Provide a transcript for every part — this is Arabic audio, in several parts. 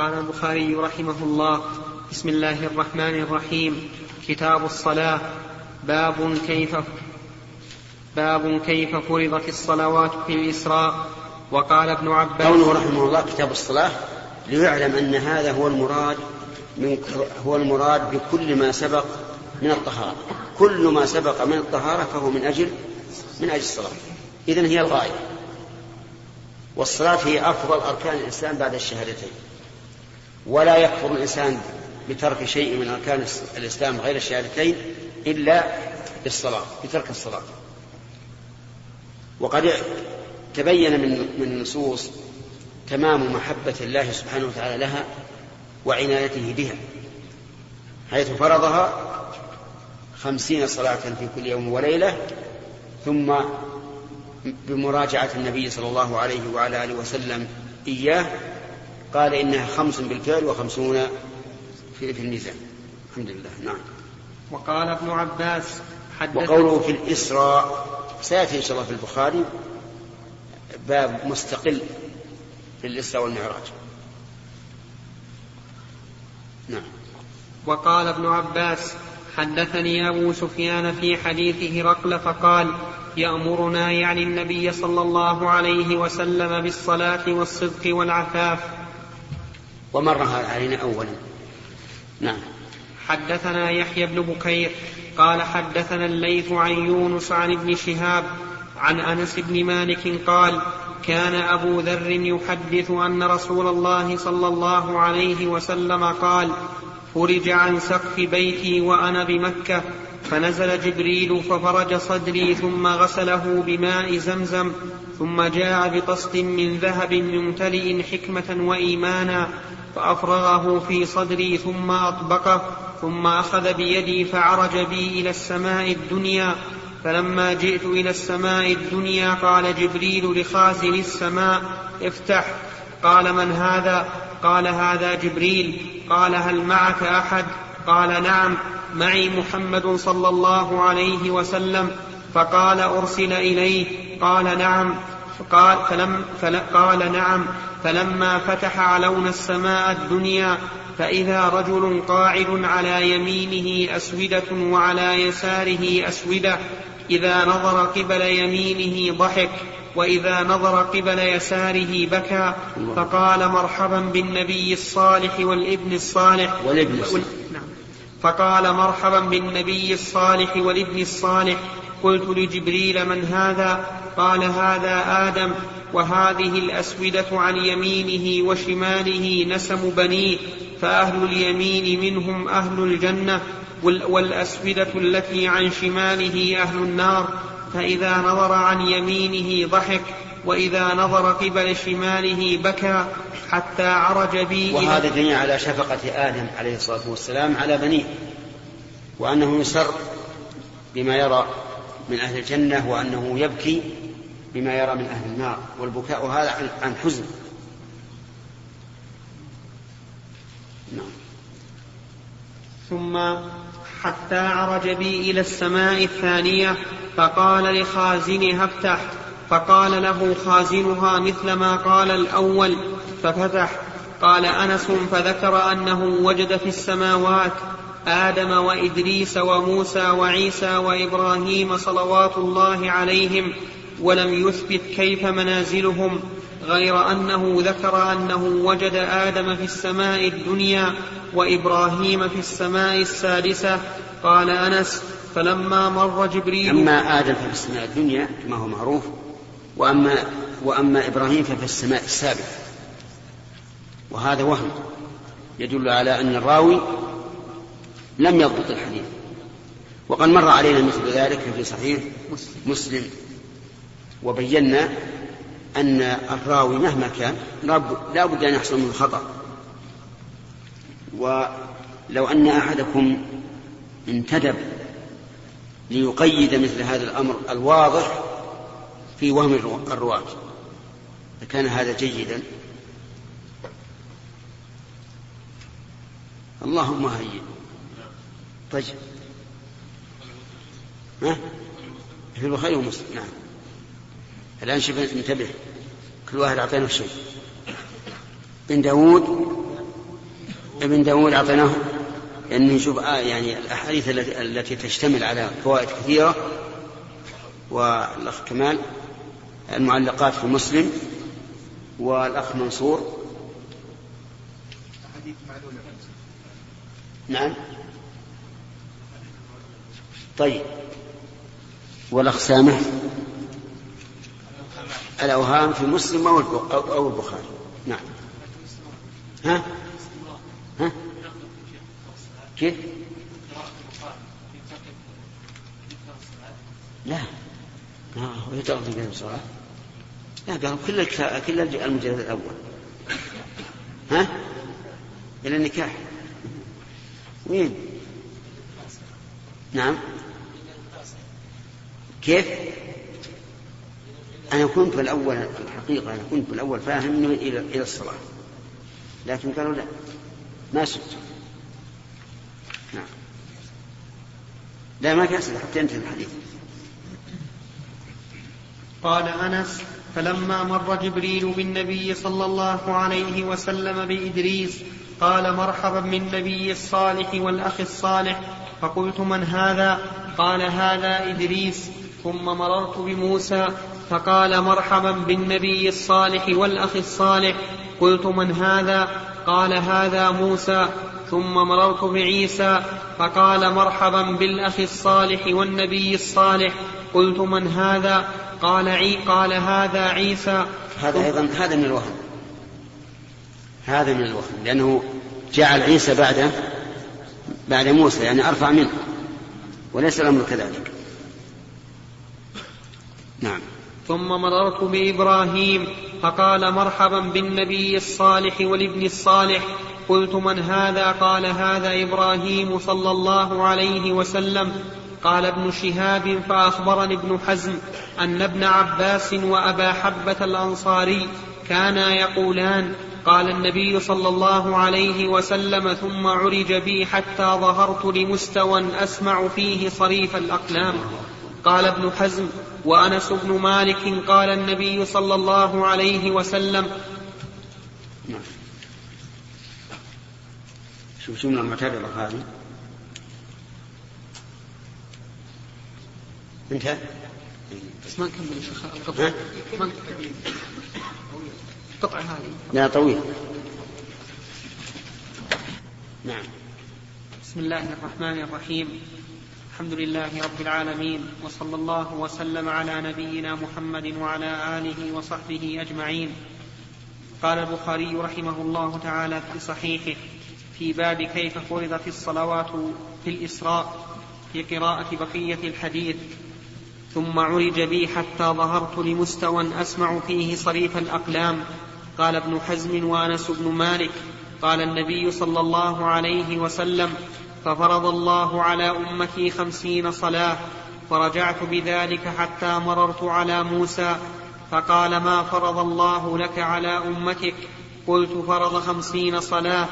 قال البخاري رحمه الله بسم الله الرحمن الرحيم. كتاب الصلاة. باب كيف باب كيف فرضت الصلوات في الإسراء. وقال ابن عباس قوله رحمه الله كتاب الصلاة ليعلم أن هذا هو المراد من هو المراد بكل ما سبق من الطهارة. كل ما سبق من الطهارة فهو من أجل من أجل الصلاة. إذن هي الغاية. والصلاة هي أفضل أركان الإسلام بعد الشهادتين. ولا يكفر الإنسان بترك شيء من أركان الإسلام غير الشهادتين إلا بالصلاة بترك الصلاة. وقد تبين من من النصوص تمام محبة الله سبحانه وتعالى لها وعنايته بها حيث فرضها خمسين صلاة في كل يوم وليلة ثم بمراجعة النبي صلى الله عليه وعلى آله وسلم إياه قال إنها خمس بالفعل وخمسون في, في الميزان. الحمد لله. نعم. وقال ابن عباس حدث وقوله في الإسراء سيأتي إن شاء الله في البخاري باب مستقل في الإسراء والمعراج. نعم. وقال ابن عباس حدثني أبو سفيان في حديث هرقل فقال يأمرنا يعني النبي صلى الله عليه وسلم بالصلاة والصدق والعفاف. ومر هذا علينا أولا. نعم. حدثنا يحيى بن بكير قال حدثنا الليث عن يونس عن ابن شهاب عن أنس بن مالك قال كان أبو ذر يحدث أن رسول الله صلى الله عليه وسلم قال فرج عن سقف بيتي وأنا بمكة فنزل جبريل ففرج صدري ثم غسله بماء زمزم ثم جاء بطست من ذهب ممتلئ حكمة وإيمانا فأفرغه في صدري ثم أطبقه ثم أخذ بيدي فعرج بي إلى السماء الدنيا. فلما جئت إلى السماء الدنيا قال جبريل لخازن السماء افتح. قال من هذا؟ قال هذا جبريل. قال هل معك أحد؟ قال نعم معي محمد صلى الله عليه وسلم. فقال أرسل إليه. قال نعم. قال فلم فل قال نعم فلما فتح علون السماء الدنيا فإذا رجل قاعد على يمينه أسودة وعلى يساره أسودة إذا نظر قبل يمينه ضحك وإذا نظر قبل يساره بكى فقال مرحبا بالنبي الصالح والابن الصالح. والابن الصالح. نعم. فقال مرحبا بالنبي الصالح والابن الصالح قلت لجبريل من هذا؟ قال هذا آدم وهذه الأسودة عن يمينه وشماله نسم بنيه فأهل اليمين منهم أهل الجنة والأسودة التي عن شماله أهل النار فإذا نظر عن يمينه ضحك وإذا نظر قبل شماله بكى حتى عرج بي وهذا دليل على شفقة آدم عليه الصلاة والسلام على بنيه وأنه يسر بما يرى من أهل الجنة وأنه يبكي بما يرى من أهل النار والبكاء هذا عن حزن. نعم. ثم حتى عرج بي إلى السماء الثانية فقال لخازنها افتح فقال له خازنها مثل ما قال الأول ففتح. قال أنس فذكر أنه وجد في السماوات آدم وإدريس وموسى وعيسى وإبراهيم صلوات الله عليهم ولم يثبت كيف منازلهم غير أنه ذكر أنه وجد آدم في السماء الدنيا وإبراهيم في السماء السادسة. قال أنس فلما مر جبريل أما آدم ففي السماء الدنيا كما هو معروف وأما وأما إبراهيم ففي السماء السابعة وهذا وهم يدل على أن الراوي لم يضبط الحديث. وقد مر علينا مثل ذلك في صحيح مسلم. وبينا أن الراوي مهما كان لا بد أن يحصل منه خطأ. ولو أن أحدكم انتدب ليقيد مثل هذا الأمر الواضح في وهم الرواة لكان هذا جيدا. اللهم هيئ. طيب. ها؟ في البخاري ومسلم. نعم. الآن شوف انتبه. كل واحد أعطينا شيء. بن داود ابن داود أعطيناه أن نشوف آه يعني الأحاديث التي, التي تشتمل على فوائد كثيرة والأخ كمال المعلقات في مسلم والأخ منصور. نعم. طيب. والأخ سامح الأوهام في مسلم أو البخاري. نعم. ها؟ ها؟ كيف؟ لا. ما هو يتغلط في الصلاة لا قال كل كل المجلد الأول. ها؟ إلى النكاح. وين؟ نعم. كيف؟ أنا كنت في الأول الحقيقة أنا كنت في الأول فاهم أنه إلى إلى الصلاة. لكن قالوا لا ما سبت نعم. لا ما أسئلة حتى ينتهي الحديث. قال أنس فلما مر جبريل بالنبي صلى الله عليه وسلم بإدريس قال مرحبا بالنبي الصالح والأخ الصالح. فقلت من هذا؟ قال هذا إدريس. ثم مررت بموسى فقال مرحبا بالنبي الصالح والأخ الصالح. قلت من هذا؟ قال هذا موسى. ثم مررت بعيسى فقال مرحبا بالأخ الصالح والنبي الصالح. قلت من هذا؟ قال عي قال هذا عيسى. هذا أيضا هذا من الوهم. هذا من الوهم لأنه جعل عيسى بعده بعد موسى يعني أرفع منه وليس الأمر كذلك. نعم. ثم مررت بإبراهيم فقال مرحبا بالنبي الصالح والابن الصالح. قلت من هذا؟ قال هذا إبراهيم صلى الله عليه وسلم. قال ابن شهاب فأخبرني ابن حزم أن ابن عباس وأبا حبة الأنصاري كانا يقولان قال النبي صلى الله عليه وسلم ثم عرج بي حتى ظهرت لمستوى أسمع فيه صريف الأقلام. قال ابن حزم وأنس بن مالك قال النبي صلى الله عليه وسلم شوف شو من المعتبرة هذه. انتهى بس ما نكمل يا شيخ. القطعة ما القطعة هذه. لا طويل. نعم. بسم الله الرحمن الرحيم. الحمد لله رب العالمين وصلى الله وسلم على نبينا محمد وعلى آله وصحبه أجمعين. قال البخاري رحمه الله تعالى في صحيحه في باب كيف فرضت الصلوات في الإسراء في قراءة بقية الحديث ثم عرج بي حتى ظهرت لمستوى أسمع فيه صريف الأقلام. قال ابن حزم وأنس بن مالك قال النبي صلى الله عليه وسلم ففرض الله على أمتي خمسين صلاة فرجعت بذلك حتى مررت على موسى فقال ما فرض الله لك على أمتك؟ قلت فرض خمسين صلاة.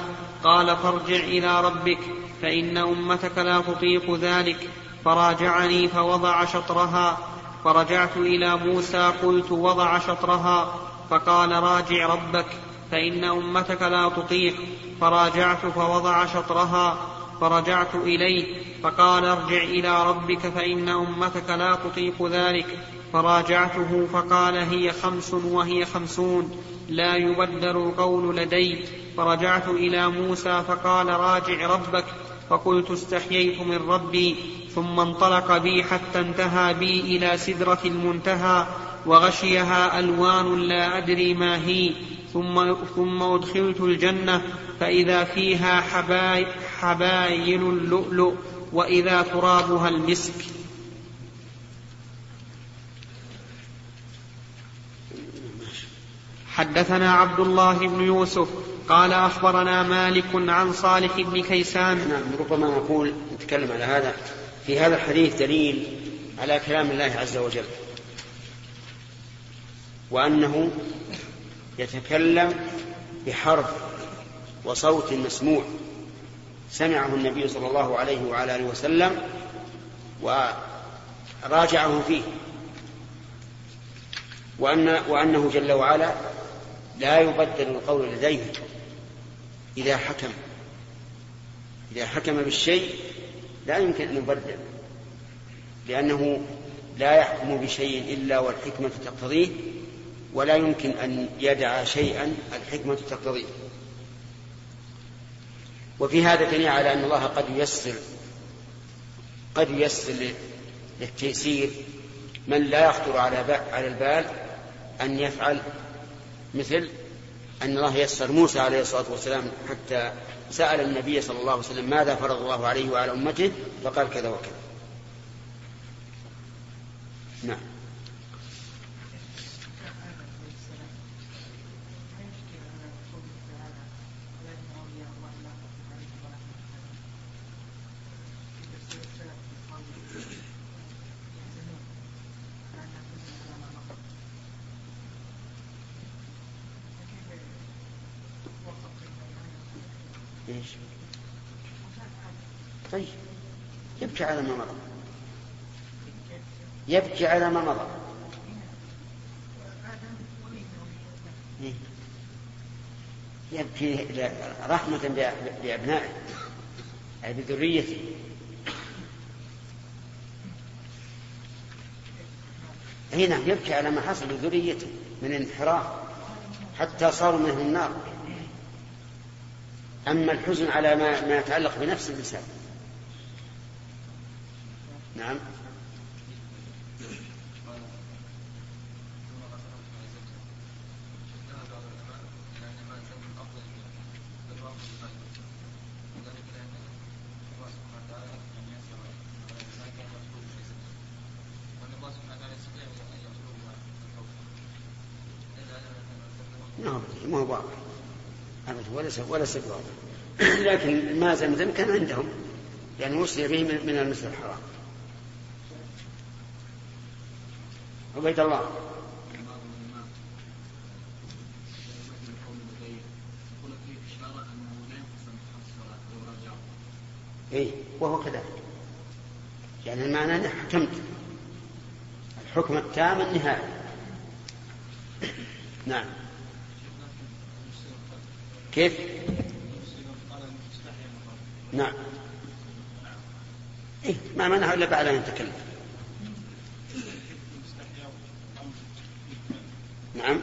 قال فارجع إلى ربك فإن أمتك لا تطيق ذلك. فراجعني فوضع شطرها فرجعت إلى موسى قلت وضع شطرها. فقال راجع ربك فإن أمتك لا تطيق. فراجعت فوضع شطرها فرجعت إليه فقال ارجع إلى ربك فإن أمتك لا تطيق ذلك. فراجعته فقال هي خمس وهي خمسون. لا يبدل القول لدي. فرجعت إلى موسى فقال راجع ربك. فقلت استحييت من ربي. ثم انطلق بي حتى انتهى بي إلى سدرة المنتهى وغشيها ألوان لا أدري ما هي. ثم, ثم أدخلت الجنة فإذا فيها حباي حباين اللؤلؤ وإذا ترابها المسك. حدثنا عبد الله بن يوسف قال أخبرنا مالك عن صالح بن كيسان. نعم ربما نقول نتكلم على هذا في هذا الحديث دليل على كلام الله عز وجل. وأنه يتكلم بحرف وصوت مسموع. سمعه النبي صلى الله عليه وعلى آله وسلم وراجعه فيه. وأن وأنه جل وعلا لا يبدل القول لديه إذا حكم. إذا حكم بالشيء لا يمكن أن يبدل لأنه لا يحكم بشيء إلا والحكمة تقتضيه. ولا يمكن أن يدع شيئا الحكمة تقتضيه. وفي هذا دليل على أن الله قد ييسر قد ييسر للتيسير من لا يخطر على على البال أن يفعل مثل أن الله يسر موسى عليه الصلاة والسلام حتى سأل النبي صلى الله عليه وسلم ماذا فرض الله عليه وعلى أمته؟ فقال كذا وكذا. نعم إيش؟ طيب يبكي على ما مضى. يبكي على ما مضى؟ يبكي رحمة بأبنائه أي بذريته. نعم يبكي على ما حصل لذريته من الانحراف حتى صاروا منهم النار. أما الحزن على ما, ما يتعلق بنفس الإنسان نعم. نعم ما هو واضح. وليس بواضح. لكن ماء زمزم كان عندهم يعني وصي به من المسجد الحرام. عبيد الله. اي وهو كذلك. يعني المعنى انك حكمت. الحكم التام النهائي نعم. كيف؟ نعم. إيه ما منعه إلا بعد أن يتكلم. نعم.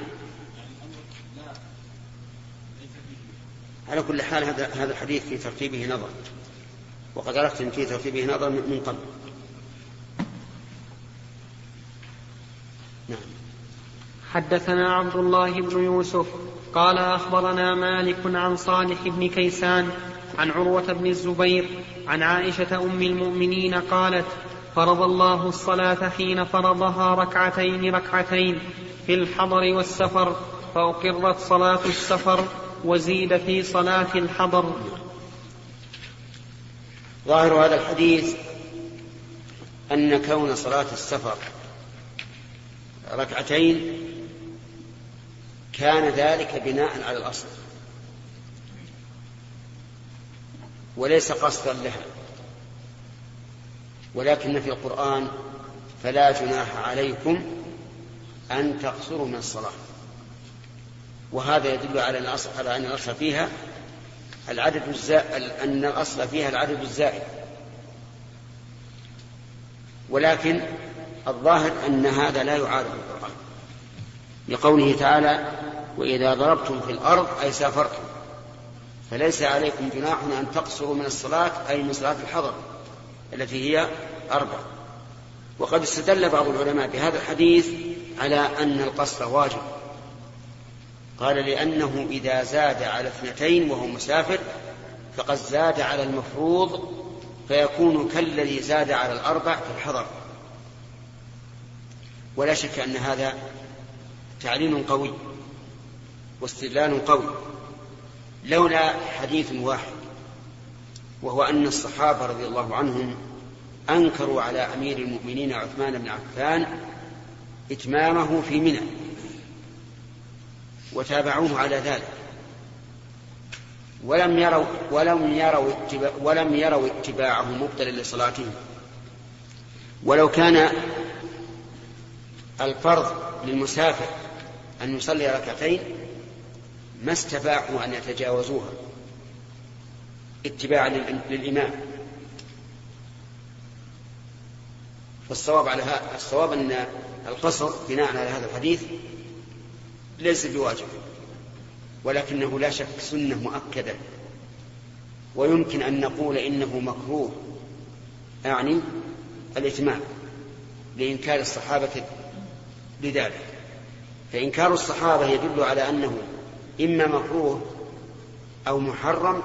على كل حال هذا هذا الحديث في ترتيبه نظر. وقد عرفت إن في ترتيبه نظر من قبل. نعم. حدثنا عبد الله بن يوسف قال أخبرنا مالك عن صالح بن كيسان عن عروة بن الزبير عن عائشة أم المؤمنين قالت فرض الله الصلاة حين فرضها ركعتين ركعتين في الحضر والسفر فأقرت صلاة السفر وزيد في صلاة الحضر. ظاهر هذا الحديث أن كون صلاة السفر ركعتين كان ذلك بناء على الأصل وليس قصدا لها ولكن في القرآن فلا جناح عليكم أن تقصروا من الصلاة. وهذا يدل على الأصل على أن الأصل فيها العدد الزائد أن الأصل فيها العدد الزائد. ولكن الظاهر أن هذا لا يعارض القرآن. لقوله تعالى وإذا ضربتم في الأرض أي سافرتم فليس عليكم جناح أن تقصروا من الصلاة أي من صلاة الحضر التي هي أربع. وقد استدل بعض العلماء بهذا الحديث على أن القصر واجب. قال لأنه إذا زاد على اثنتين وهو مسافر فقد زاد على المفروض فيكون كالذي زاد على الأربع في الحضر. ولا شك أن هذا تعليل قوي واستدلال قوي لولا حديث واحد وهو أن الصحابة رضي الله عنهم أنكروا على أمير المؤمنين عثمان بن عفان إتمامه في منى. وتابعوه على ذلك. ولم يروا ولم يروا اتباع ولم يروا اتباعه مبطلا لصلاتهم ولو كان الفرض للمسافر أن يصلي ركعتين ما استطاعوا أن يتجاوزوها. اتباعا للإمام. فالصواب على الصواب أن القصر بناء على هذا الحديث ليس بواجب ولكنه لا شك سنة مؤكدة. ويمكن أن نقول إنه مكروه أعني الإتمام لإنكار الصحابة لذلك. فإنكار الصحابة يدل على أنه إما مكروه أو محرم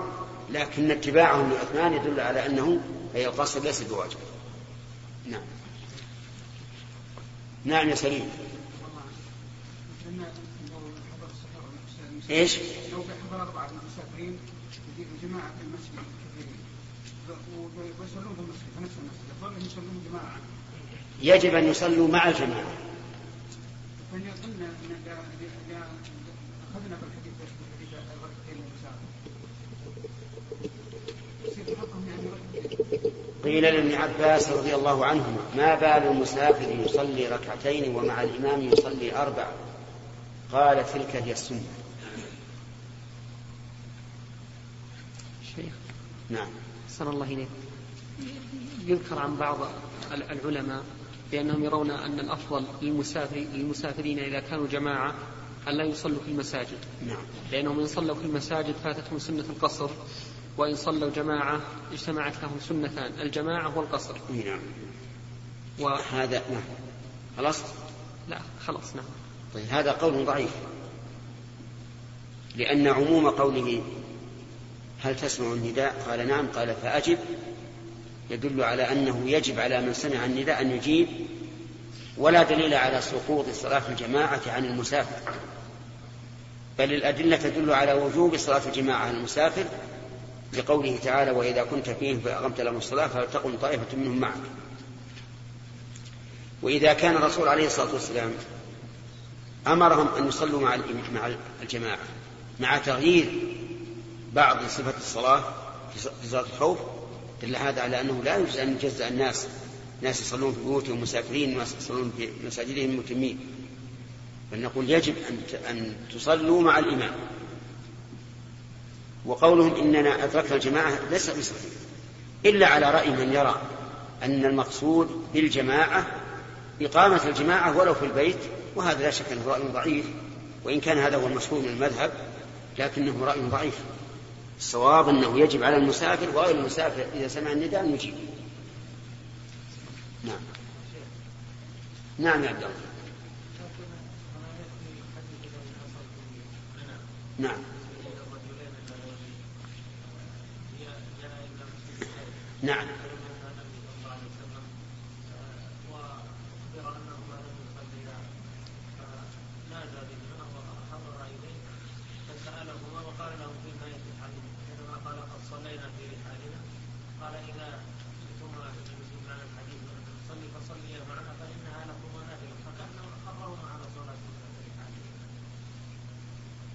لكن اتباعهم لعثمان يدل على أنه أي القصر ليس بواجب. نعم. نعم يا سليم. إيش؟ لو حضر أربعة المسافرين جماعة في المسجد كثيرين ويصلون في المسجد في نفس المسجد. أفضل أن يصلون جماعة. يجب أن يصلوا مع الجماعة. قلنا أخذنا بالحديث بالحديث الركعتين قيل لابن عباس رضي الله عنهما ما بال المسافر يصلي ركعتين ومع الإمام يصلي أربع؟ قال تلك هي السنة. شيخ. نعم. صلى الله إليك. يذكر عن بعض العلماء بأنهم يرون أن الأفضل للمسافر للمسافرين إذا كانوا جماعة أن لا يصلوا في المساجد. نعم. لأنهم إن صلوا في المساجد فاتتهم سنة القصر. وإن صلوا جماعة اجتمعت لهم سنتان الجماعة والقصر. نعم. وهذا نعم. خلاص؟ لا خلاص نعم. طيب هذا قول ضعيف. لأن عموم قوله هل تسمع النداء؟ قال نعم قال فأجب. يدل على أنه يجب على من سمع النداء أن يجيب ولا دليل على سقوط صلاة الجماعة عن المسافر. بل الأدلة تدل على وجوب صلاة الجماعة عن المسافر لقوله تعالى وإذا كنت فيهم فأقمت لهم الصلاة فلتقم طائفة منهم معك. وإذا كان الرسول عليه الصلاة والسلام أمرهم أن يصلوا مع مع الجماعة مع تغيير بعض صفة الصلاة في صلاة الخوف دل هذا على أنه لا يجوز أن يجزأ الناس ناس يصلون في بيوتهم مسافرين وناس يصلون في مساجدهم متمين. بل نقول يجب أن أن تصلوا مع الإمام. وقولهم إننا أدركنا الجماعة ليس بصحيح. إلا على رأي من يرى أن المقصود بالجماعة إقامة الجماعة ولو في البيت وهذا لا شك أنه رأي ضعيف وإن كان هذا هو المشهور من المذهب لكنه رأي ضعيف. الصواب أنه يجب على المسافر وغير المسافر إذا سمع النداء أن يجيب. نعم. نعم يا عبد الله. نعم. نعم.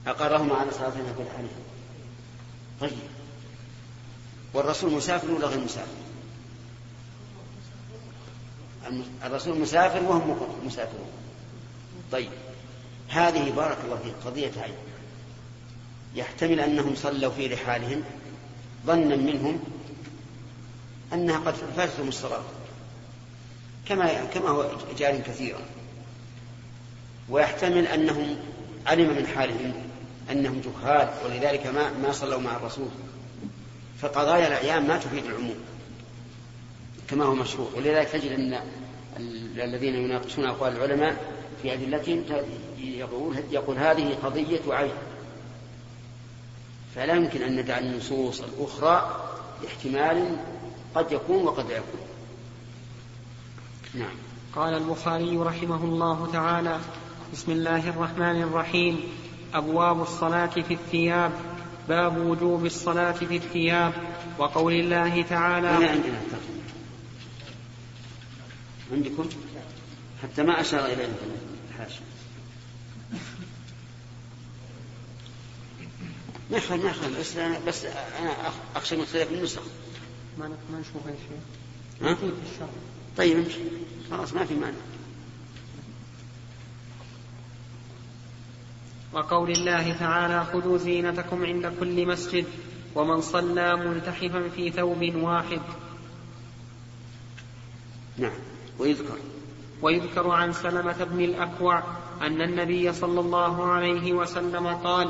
أقرهما على صلاتنا في الحديث طيب. والرسول مسافر ولا غير مسافر؟ الرسول مسافر وهم مسافرون. طيب هذه بارك الله فيك قضية عين. يحتمل أنهم صلوا في رحالهم ظنا منهم أنها قد فاتتهم الصلاة كما كما هو جار كثيرا. ويحتمل أنهم علم من حالهم أنهم جهال ولذلك ما ما صلوا مع الرسول. فقضايا الأعيان ما تفيد العموم كما هو مشهور ولذلك تجد أن الذين يناقشون أقوال العلماء في أدلتهم يقول يقول هذه قضية عين. فلا يمكن أن ندع النصوص الأخرى لاحتمال قد يكون وقد لا يكون. نعم. قال البخاري رحمه الله تعالى بسم الله الرحمن الرحيم. أبواب الصلاة في الثياب. باب وجوب الصلاة في الثياب وقول الله تعالى هنا عندنا عندكم؟ حتى ما أشار إليه الحاشية. ما يخل ما بس أنا بس أنا أخشى من اختلاف النسخ. ما ما نشوفها يا شيخ ها؟ طيب امشي. خلاص ما في مانع. وقول الله تعالى خذوا زينتكم عند كل مسجد ومن صلى ملتحفا في ثوب واحد. نعم. ويذكر. ويذكر عن سلمة بن الأكوع أن النبي صلى الله عليه وسلم قال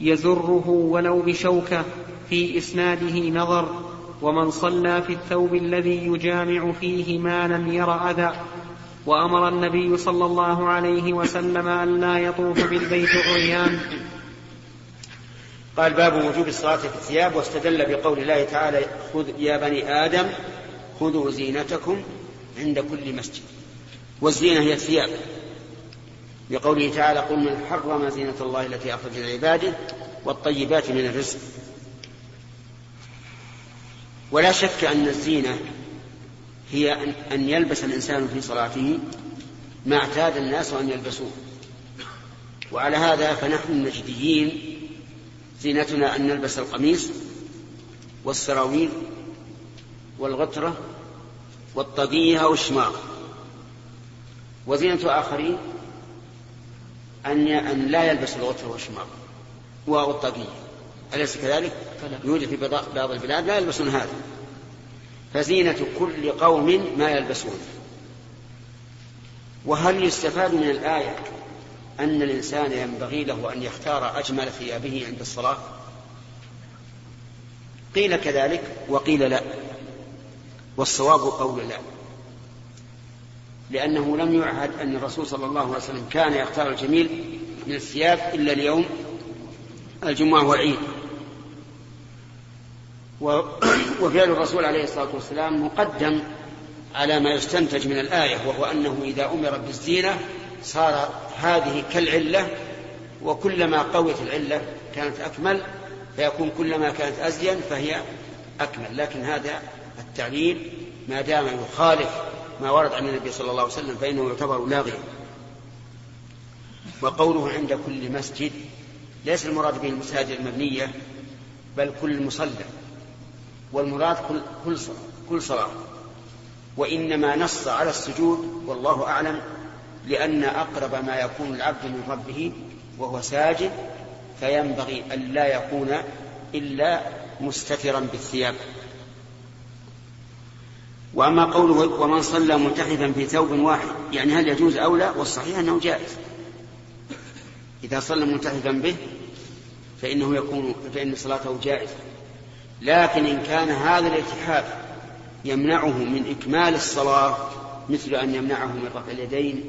يزره ولو بشوكة في إسناده نظر ومن صلى في الثوب الذي يجامع فيه ما لم ير أذى وأمر النبي صلى الله عليه وسلم أن لا يطوف بالبيت عريان. قال باب وجوب الصلاة في الثياب واستدل بقول الله تعالى خذ يا بني آدم خذوا زينتكم عند كل مسجد. والزينة هي الثياب. بقوله تعالى قل من حرم زينة الله التي أخرج لعباده والطيبات من الرزق. ولا شك أن الزينة هي أن يلبس الإنسان في صلاته ما اعتاد الناس أن يلبسوه. وعلى هذا فنحن النجديين زينتنا أن نلبس القميص والسراويل والغترة والطاقية أو الشماغ. وزينة آخرين أن أن لا يلبس الغترة والشماغ والطاقية. أليس كذلك؟ يوجد في بعض البلاد لا يلبسون هذا. فزينة كل قوم ما يلبسون. وهل يستفاد من الآية أن الإنسان ينبغي له أن يختار أجمل ثيابه عند الصلاة؟ قيل كذلك وقيل لا. والصواب قول لا. لأنه لم يعهد أن الرسول صلى الله عليه وسلم كان يختار الجميل من الثياب إلا اليوم الجمعة والعيد. وفعل الرسول عليه الصلاة والسلام مقدم على ما يستنتج من الآية وهو أنه إذا أمر بالزينة صار هذه كالعلة وكلما قوت العلة كانت أكمل فيكون كلما كانت أزين فهي أكمل. لكن هذا التعليل ما دام يخالف ما ورد عن النبي صلى الله عليه وسلم فإنه يعتبر لاغيا. وقوله عند كل مسجد ليس المراد به المساجد المبنية بل كل مصلى. والمراد كل كل صلاة, كل صلاة. وإنما نص على السجود والله أعلم لأن أقرب ما يكون العبد من ربه وهو ساجد فينبغي أن لا يكون إلا مستترا بالثياب. وأما قوله ومن صلى ملتحفا في ثوب واحد يعني هل يجوز أو لا؟ والصحيح أنه جائز. إذا صلى ملتحفا به فإنه يكون فإن صلاته جائزة. لكن إن كان هذا الالتحاف يمنعه من إكمال الصلاة مثل أن يمنعه من رفع اليدين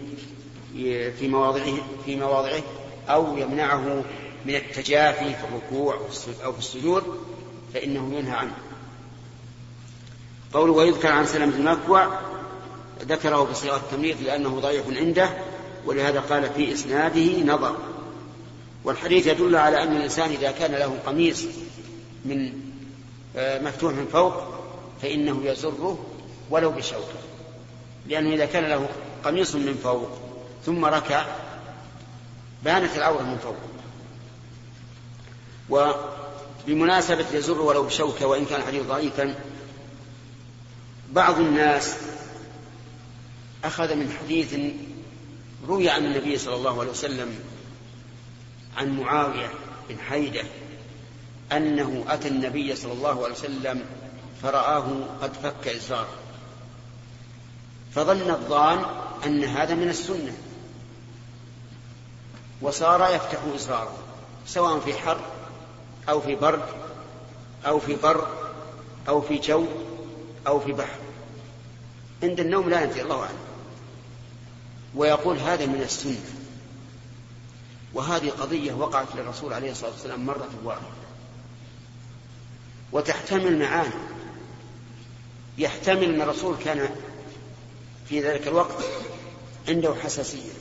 في مواضعه في مواضعه أو يمنعه من التجافي في الركوع أو في السجود فإنه ينهى عنه. قوله ويذكر عن سلمة بن الأكوع ذكره بصيغة التمريض لأنه ضعيف عنده ولهذا قال في إسناده نظر. والحديث يدل على أن الإنسان إذا كان له قميص من مفتوح من فوق فإنه يزره ولو بشوكة لأنه إذا كان له قميص من فوق ثم ركع بانت العورة من فوق. وبمناسبة يزر ولو بشوكة وإن كان الحديث ضعيفا بعض الناس أخذ من حديث روي عن النبي صلى الله عليه وسلم عن معاوية بن حيدة أنه أتى النبي صلى الله عليه وسلم فرآه قد فك إزاره فظن الظان أن هذا من السنة. وصار يفتح إزاره سواء في حر أو في برد أو في بر أو في جو أو في بحر. عند النوم لا ينتهي الله أعلم. ويقول هذا من السنة. وهذه قضية وقعت للرسول عليه الصلاة والسلام مرة واحدة. وتحتمل معاني. يحتمل أن الرسول كان في ذلك الوقت عنده حساسية.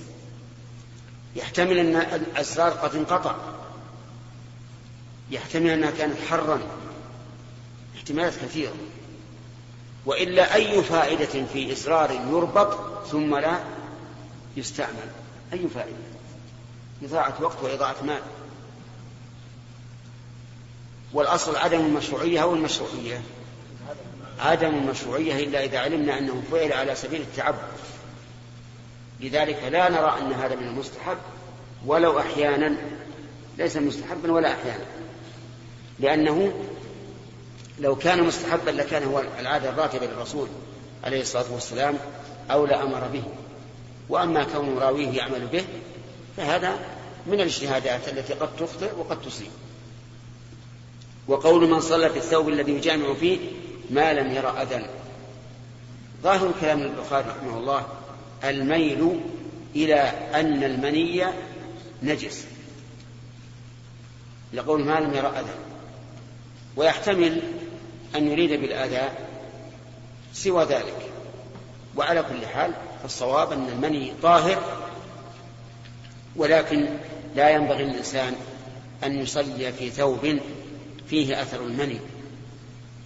يحتمل أن الأسرار قد انقطع. يحتمل أنها كانت حرا. احتمالات كثيرة. وإلا أي فائدة في إصرار يربط ثم لا يستعمل. أي فائدة؟ إضاعة وقت وإضاعة مال. والأصل عدم المشروعية أو المشروعية؟ عدم المشروعية إلا إذا علمنا أنه فعل على سبيل التعبد لذلك لا نرى أن هذا من المستحب ولو أحيانا. ليس مستحبا ولا أحيانا. لأنه لو كان مستحبا لكان هو العادة الراتبة للرسول عليه الصلاة والسلام أو لأمر به. وأما كون راويه يعمل به فهذا من الاجتهادات التي قد تخطئ وقد تصيب وقول من صلى في الثوب الذي يجامع فيه ما لم يرى أذى. ظاهر كلام البخاري رحمه الله الميل إلى أن المني نجس لقول ما لم يرى أذى. ويحتمل أن يريد بالأذى سوى ذلك. وعلى كل حال فالصواب أن المني طاهر ولكن لا ينبغي للإنسان أن يصلي في ثوب فيه أثر المني.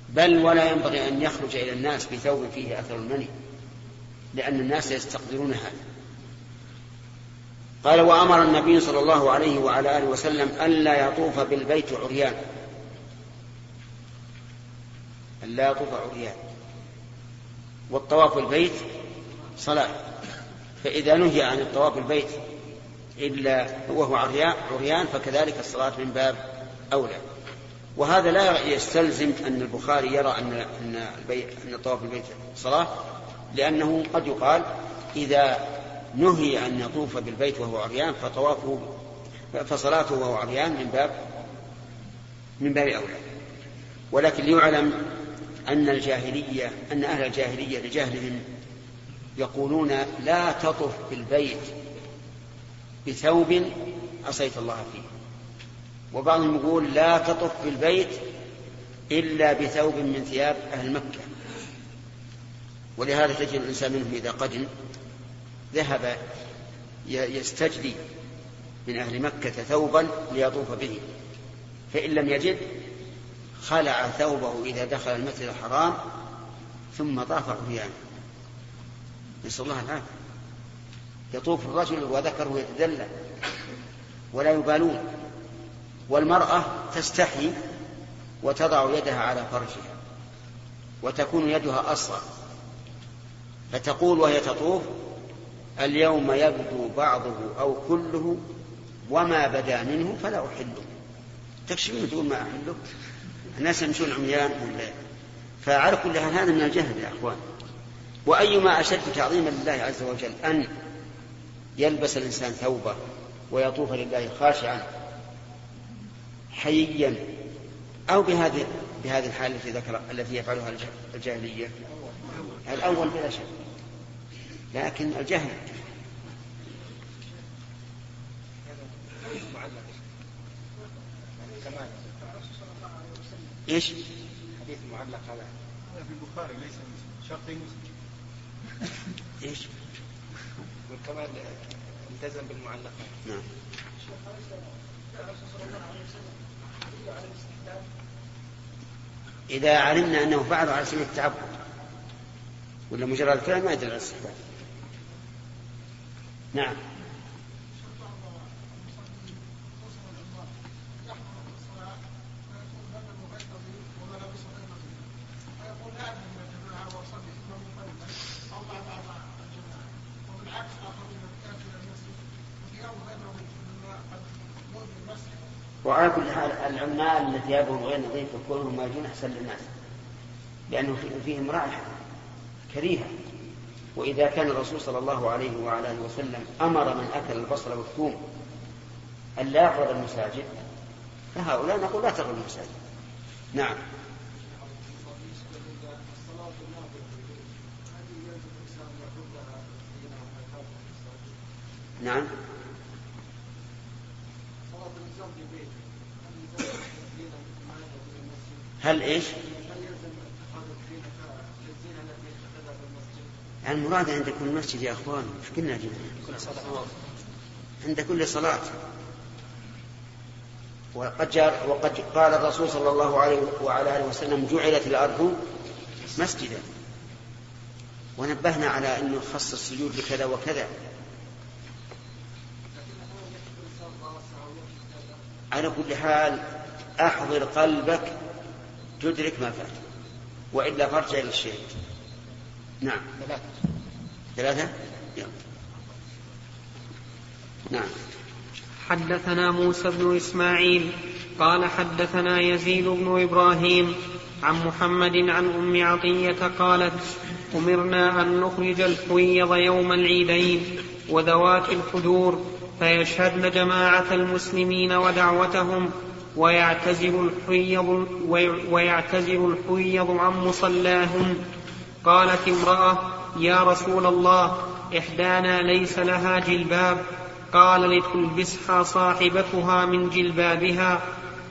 بل ولا ينبغي أن يخرج إلى الناس بثوب فيه أثر المني لأن الناس يستقدرون هذا. قال وأمر النبي صلى الله عليه وعلى آله وسلم ألا يطوف بالبيت عريان. ألا يطوف عريان. والطواف البيت صلاة. فإذا نهي عن الطواف البيت إلا وهو عريان فكذلك الصلاة من باب أولى. وهذا لا يستلزم أن البخاري يرى أن أن البيت أن طواف البيت صلاة لأنه قد يقال إذا نهي أن يطوف بالبيت وهو عريان فطوافه فصلاته وهو عريان من باب من باب أولى. ولكن ليعلم أن الجاهلية أن أهل الجاهلية لجهلهم يقولون لا تطف بالبيت بثوب عصيت الله فيه. وبعضهم يقول لا تطف بالبيت إلا بثوب من ثياب أهل مكة. ولهذا تجد الإنسان منهم إذا قدم ذهب يستجلي من أهل مكة ثوبا ليطوف به. فإن لم يجد خلع ثوبه إذا دخل المسجد الحرام ثم طاف عريانا نسأل الله العافية. يطوف الرجل وذكره يتدلى ولا يبالون. والمرأة تستحي وتضع يدها على فرجها وتكون يدها أصغر. فتقول وهي تطوف اليوم يبدو بعضه أو كله وما بدا منه فلا أحله. تكشفين تقول ما أحله؟ الناس يمشون عميان ولا؟ فعلى كل هذا من الجهل يا أخوان. وأيما أشد تعظيما لله عز وجل أن يلبس الإنسان ثوبه ويطوف لله خاشعا حييا أو بهذه بهذه الحالة التي ذكر التي يفعلها الجاهلية. الأول بلا شك. لكن الجهل. إيش؟ حديث معلق هذا. هذا في البخاري ليس شرط مسلم. إيش؟ وكمان التزم بالمعلقات نعم. إذا علمنا أنه فعله على سبيل التعبد ولا مجرد الفعل ما يدل على الاستحباب نعم وعلى كل حال العمال التي ثيابهم غير نظيفة ما يجون أحسن للناس لأنه فيهم رائحة كريهة. وإذا كان الرسول صلى الله عليه وعلى آله وسلم أمر من أكل البصل والثوم أن لا يقرب المساجد فهؤلاء نقول لا تقربوا المساجد. نعم. نعم. هل إيش؟ المراد عند كل مسجد يا أخوان إيش كنا عند كل صلاة. وقد وقد قال الرسول صلى الله عليه وعلى آله وسلم جعلت الأرض مسجدا. ونبهنا على انه خص السجود بكذا وكذا. على كل حال أحضر قلبك تدرك ما فات. وإلا فارجع إلى الشيء. نعم. ثلاثة؟ ثلاثة يلا. نعم. حدثنا موسى بن إسماعيل قال حدثنا يزيد بن إبراهيم عن محمد عن أم عطية قالت أمرنا أن نخرج الحويض يوم العيدين وذوات الحدور فيشهدن جماعة المسلمين ودعوتهم ويعتزل الحيض ويعتزل الحيض عن مصلاهن قالت امرأة يا رسول الله إحدانا ليس لها جلباب. قال لتلبسها صاحبتها من جلبابها.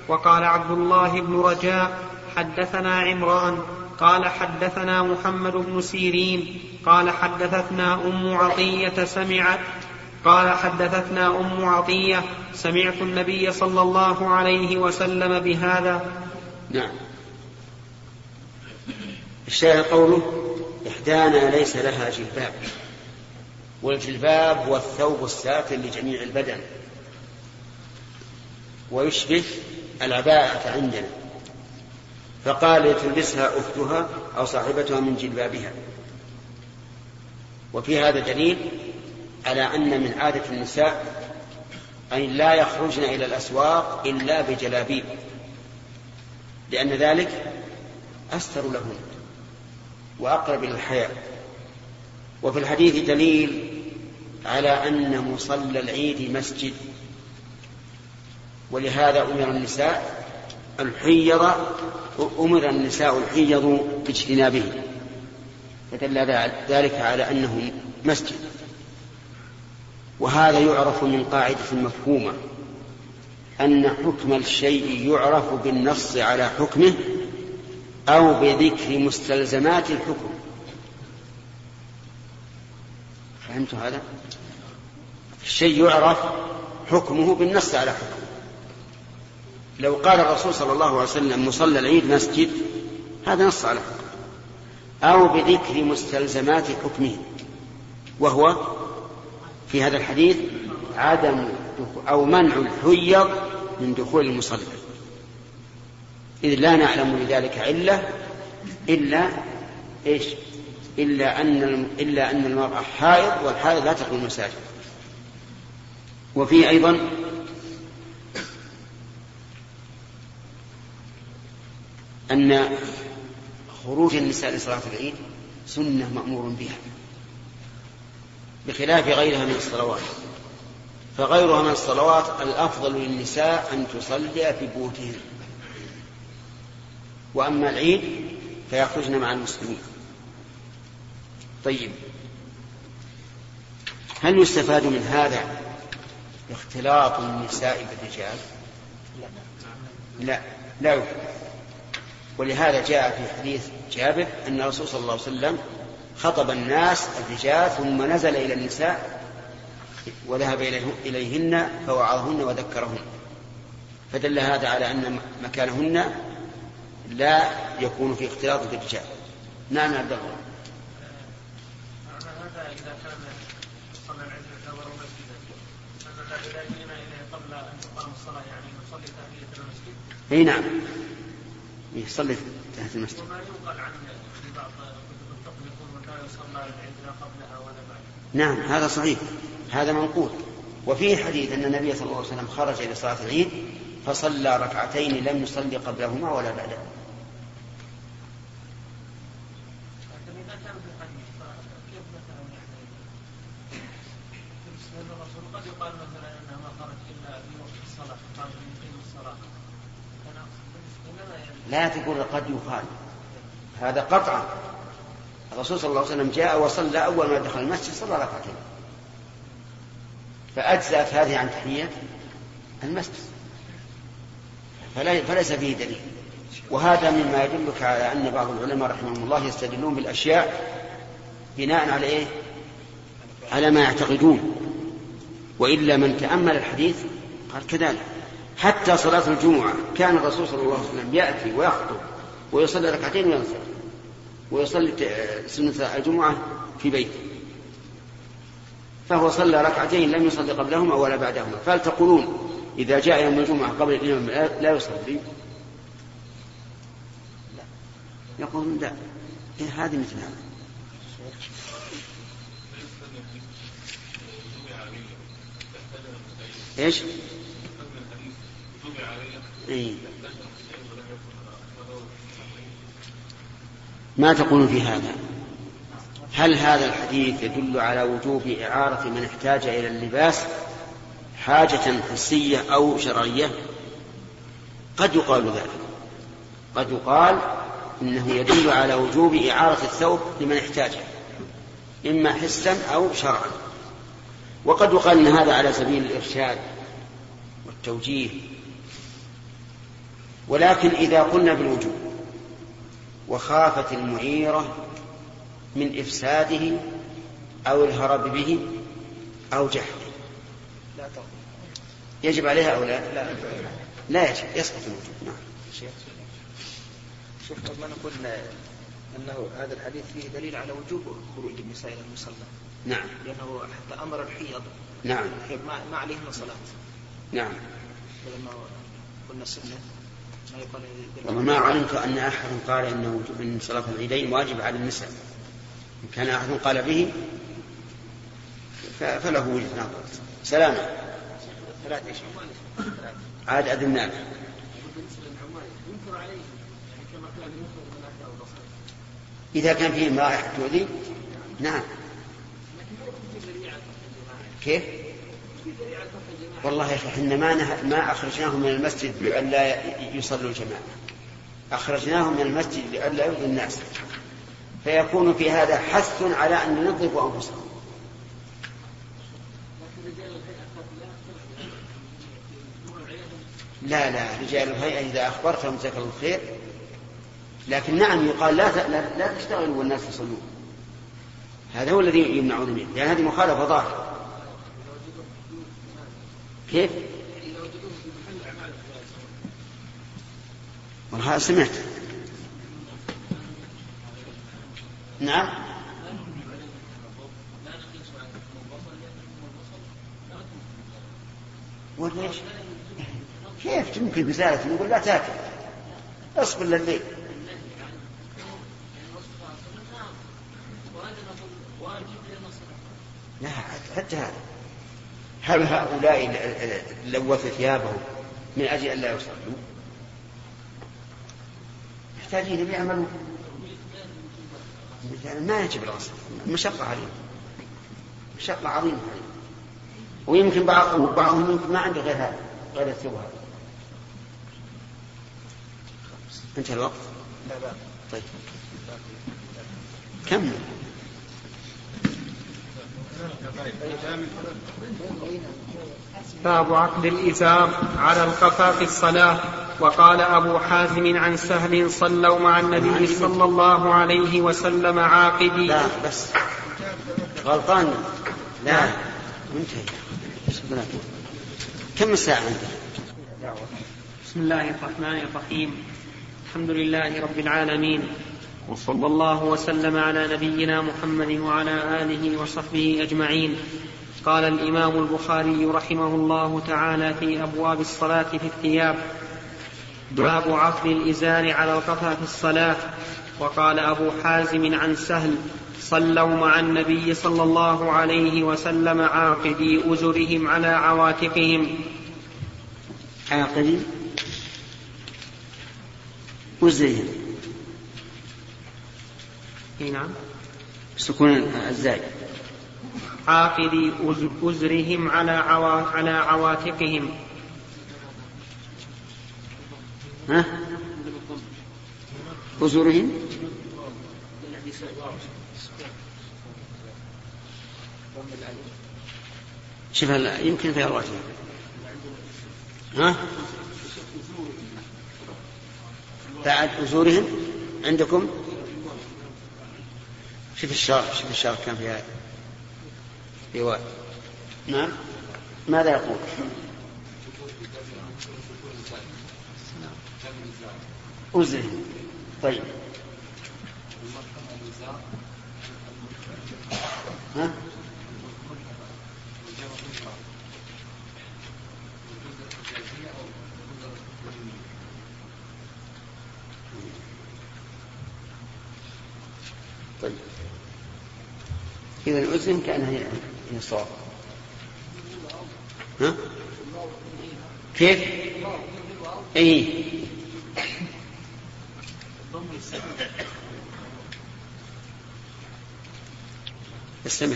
وقال عبد الله بن رجاء حدثنا عمران. قال حدثنا محمد بن سيرين. قال حدثتنا أم عطية سمعت قال حدثتنا أم عطية سمعت النبي صلى الله عليه وسلم بهذا. نعم. الشاهد قوله إحدانا ليس لها جلباب والجلباب هو الثوب الساتر لجميع البدن ويشبه العباءة عندنا فقال تلبسها أختها أو صاحبتها من جلبابها. وفي هذا دليل على أن من عادة النساء أن لا يخرجن إلى الأسواق إلا بجلابيب لأن ذلك أستر لهن وأقرب إلى الحياة وفي الحديث دليل على أن مصلى العيد مسجد ولهذا أمر النساء الحيض أمر النساء الحيض باجتنابه فدل ذلك على أنه مسجد. وهذا يعرف من قاعدة مفهومة أن حكم الشيء يعرف بالنص على حكمه أو بذكر مستلزمات الحكم. فهمت هذا؟ الشيء يعرف حكمه بالنص على حكمه. لو قال الرسول صلى الله عليه وسلم مصلى العيد مسجد هذا نص على حكم أو بذكر مستلزمات حكمه وهو في هذا الحديث عدم أو منع الحيض من دخول المصلى إذ لا نعلم لذلك علة إلا إيش؟ إلا أن إلا أن المرأة حائض والحائض لا تدخل المساجد. وفي أيضا أن خروج النساء لصلاة العيد سنة مأمور بها. بخلاف غيرها من الصلوات. فغيرها من الصلوات الأفضل للنساء أن تصلي في بيوتهن. وأما العيد فيخرجن مع المسلمين. طيب. هل يستفاد من هذا اختلاط النساء بالرجال؟ لا. لا. يفهم ولهذا جاء في حديث جابر أن الرسول صلى الله عليه وسلم خطب الناس الرجال ثم نزل إلى النساء وذهب إليهن فوعظهن وذكرهن. فدل هذا على أن مكانهن لا يكون في اختلاط بالرجال نعم عبد الله. أي نعم. يصلي تحت المسجد. وما ينقل عن بعض الفقه يقول متى يصلى العيد قبلها ولا بعد نعم هذا صحيح. هذا منقول. وفي حديث أن النبي صلى الله عليه وسلم خرج إلى صلاة العيد فصلى ركعتين لم يصلي قبلهما ولا بعدهما لا تقول قد يقال هذا قطعا. الرسول صلى الله عليه وسلم جاء وصلى أول ما دخل المسجد صلى ركعتين. فأجزأت هذه عن تحية المسجد. فليس فيه دليل. وهذا مما يدلك على أن بعض العلماء رحمهم الله يستدلون بالأشياء بناء على إيه؟ على ما يعتقدون. وإلا من تأمل الحديث قال كذلك. حتى صلاة الجمعة كان الرسول صلى الله عليه وسلم يأتي ويخطب ويصلي ركعتين وينصرف. ويصلي سنة الجمعة في بيته. فهو صلى ركعتين لم يصلي قبلهما ولا بعدهما. فهل تقولون إذا جاء يوم الجمعة قبل الإمام لا يصلي. يقولون لا. إيه هذه مثل هذا. إيش؟ إيه؟ ما تقول في هذا؟ هل هذا الحديث يدل على وجوب إعارة من احتاج إلى اللباس حاجة حسية أو شرعية؟ قد يقال ذلك. قد يقال إنه يدل على وجوب إعارة الثوب لمن احتاجه إما حسا أو شرعا. وقد يقال أن هذا على سبيل الإرشاد والتوجيه. ولكن إذا قلنا بالوجوب وخافت المعيرة من إفساده أو الهرب به أو جهله يجب عليها أو لا؟ لا, لا يجب يسقط الوجوب نعم. شيخ ما نقول أنه هذا الحديث فيه دليل على وجوب خروج النساء إلى المصلى. نعم. لأنه حتى أمر الحيض. نعم. الحيض ما عليهن صلاة نعم. لما قلنا السنة. والله ما علمت أن أحد قال إنه إن صلاة العيدين واجب على النساء. إن كان أحد قال به فله وجهة نظر سلامة عاد أذناك إذا كان فيه رائحة تؤذي؟ نعم. كيف؟ والله يا أخي إحنا ما نه... ما أخرجناهم من المسجد لئلا يصلوا الجماعة. أخرجناهم من المسجد لئلا يؤذوا الناس. فيكون في هذا حث على أن ينظفوا أنفسهم. لا لا رجال الهيئة إذا أخبرتهم جزاك الله الخير لكن نعم يقال لا لا, لا تشتغلوا والناس يصلون. هذا هو الذي يمنعون منه لأن هذه مخالفة ظاهرة. كيف؟ والله سمعت. نعم. وليش؟ كيف؟ تمكن بزالة نقول لا تاكل. اصبر لليل لا حتى هذا. هل هؤلاء لوثوا ثيابهم من أجل أن لا يصلوا؟ محتاجين يعملوا ما يجب الغسل. مشقة عليهم. مشقة عظيمة عليهم. ويمكن بعض بعضهم يمكن ما عنده غير هذا غير الثوب هذا. انتهى الوقت؟ لا لا. طيب. كمل. باب عقد الإزار على القفا في الصلاة. وقال أبو حازم عن سهل صلوا مع النبي صلى الله عليه وسلم عاقدي. لا بس. غلطان. لا. منتهي. كم الساعة عندك؟ بسم الله الرحمن الرحيم. الحمد لله رب العالمين. وصلى الله وسلم على نبينا محمد وعلى آله وصحبه أجمعين. قال الإمام البخاري رحمه الله تعالى في أبواب الصلاة في الثياب باب عقد الإزار على القفا في الصلاة. وقال أبو حازم عن سهل صلوا مع النبي صلى الله عليه وسلم عاقدي أزرهم على عواتقهم. عاقدي أزرهم. اي نعم. سكون الزاي عاقد أزرهم على عوا... على عواتقهم. ها؟ أزرهم؟ شوف يمكن في الواجهة ها؟ بعد أزورهم عندكم؟ شوف الشرح شوف الشرح كان فيها رواية نعم؟ ماذا يقول؟ أزرهم طيب. ها؟ طيب إذا الأذن كأنها هي الصواب ها؟ كيف؟ اي استمع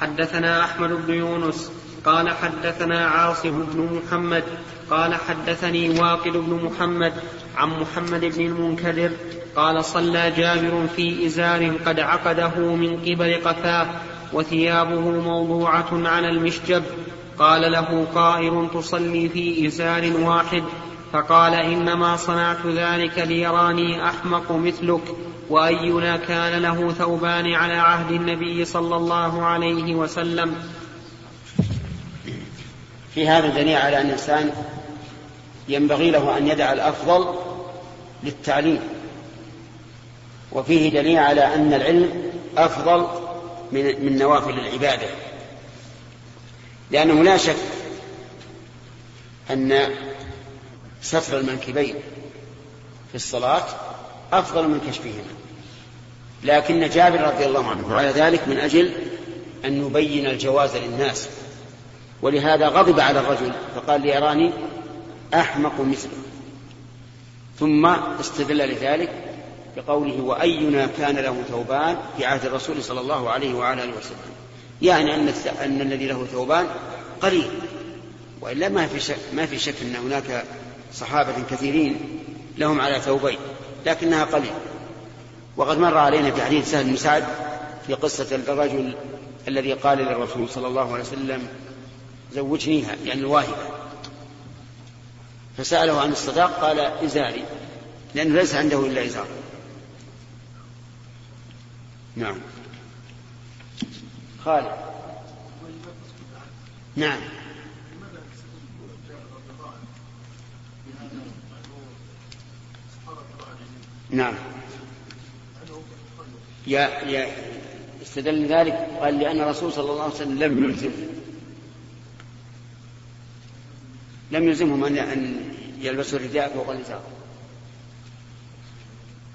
حدثنا أحمد بن يونس قال حدثنا عاصم بن محمد قال حدثني واقد بن محمد عن محمد بن المنكدر قال صلى جابر في إزار قد عقده من قبل قفاه وثيابه موضوعة على المشجب. قال له قائل تصلي في إزار واحد فقال إنما صنعت ذلك ليراني أحمق مثلك وأينا كان له ثوبان على عهد النبي صلى الله عليه وسلم. في هذا دليل على أن الإنسان ينبغي له أن يدع الأفضل للتعليم. وفيه دليل على أن العلم أفضل من, من نوافل العبادة. لأنه لا شك أن ستر المنكبين في الصلاة أفضل من كشفهما. لكن جابر رضي الله عنه فعل ذلك من أجل أن يبين الجواز للناس. ولهذا غضب على الرجل فقال ليراني أحمق مثله. ثم استدل لذلك بقوله وأينا كان له ثوبان في عهد الرسول صلى الله عليه وعلى آله وسلم. يعني أن أن الذي له ثوبان قليل. وإلا ما في شك ما في شك أن هناك صحابة كثيرين لهم على ثوبين لكنها قليل. وقد مر علينا في حديث سهل بن سعد في قصة الرجل الذي قال للرسول صلى الله عليه وسلم زوجنيها يعني الواهبة. فسأله عن الصداق قال إزاري. لأنه ليس عنده إلا إزار. نعم. خالد. نعم. نعم. يا يا استدل ذلك قال لأن الرسول صلى الله عليه وسلم لم يلزم لم يلزمهم أن أن يلبسوا الرداء فوق الإزار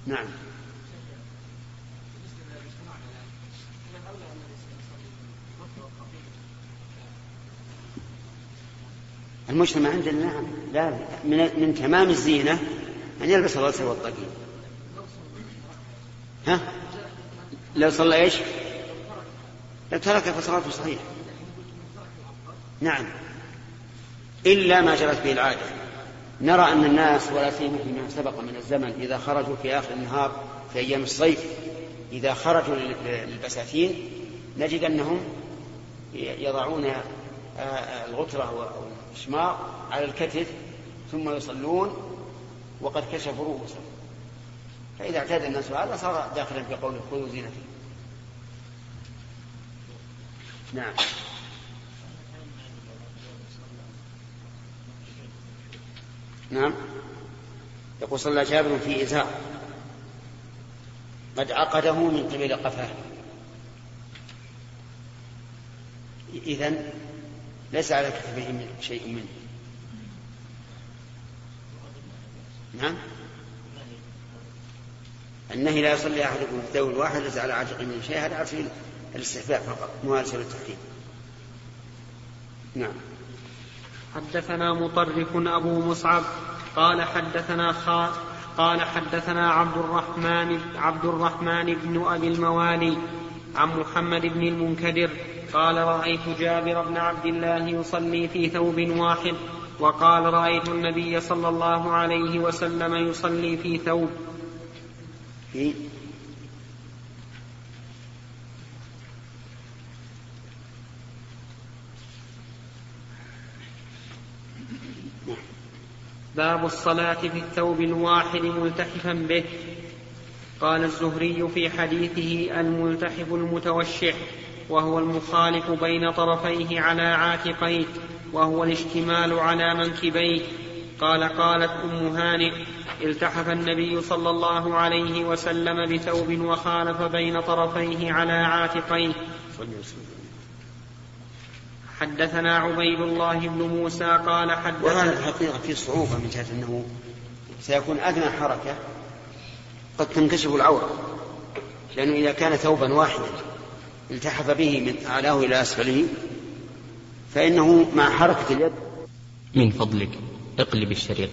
نعم. المجتمع عندنا نعم. لا من, من تمام الزينة أن يلبس الرأس والطقيم ها؟ لو صلى إيش؟ لو ترك فصلاته صحيحة نعم. إلا ما جرت به العادة. نرى أن الناس ولا سيما فيما سبق من الزمن إذا خرجوا في آخر النهار في أيام الصيف إذا خرجوا للبساتين نجد أنهم يضعون الغترة والشماغ على الكتف ثم يصلون وقد كشفوا رؤوسهم فإذا اعتاد الناس هذا صار داخلا في قوله خذوا زينتكم نعم. نعم. يقول صلى جابر في إزار. قد عقده من قبل قفاه. إذن ليس على كتفه شيء منه. نعم؟ النهي لا يصلي أحدكم في ثوب واحد ليس على عاتقه من شيء هذا في الاستحباب فقط مو على التحريم. نعم. حدثنا مطرف أبو مصعب قال حدثنا خا قال حدثنا عبد الرحمن عبد الرحمن بن أبي الموالي عن محمد بن المنكدر قال رأيت جابر بن عبد الله يصلي في ثوب واحد وقال رأيت النبي صلى الله عليه وسلم يصلي في ثوب. في باب الصلاة في الثوب الواحد ملتحفا به. قال الزهري في حديثه الملتحف المتوشح. وهو المخالف بين طرفيه على عاتقيه وهو الاشتمال على منكبيه قال قالت أم هانئ التحف النبي صلى الله عليه وسلم بثوب وخالف بين طرفيه على عاتقيه. حدثنا عبيد الله بن موسى قال حدثنا وهذا الحقيقة في صعوبة من جهة أنه سيكون أدنى حركة قد تنكشف العورة لأنه إذا كان ثوبا واحدا التحف به من أعلاه إلى أسفله فإنه مع حركة اليد. من فضلك اقلب الشريط.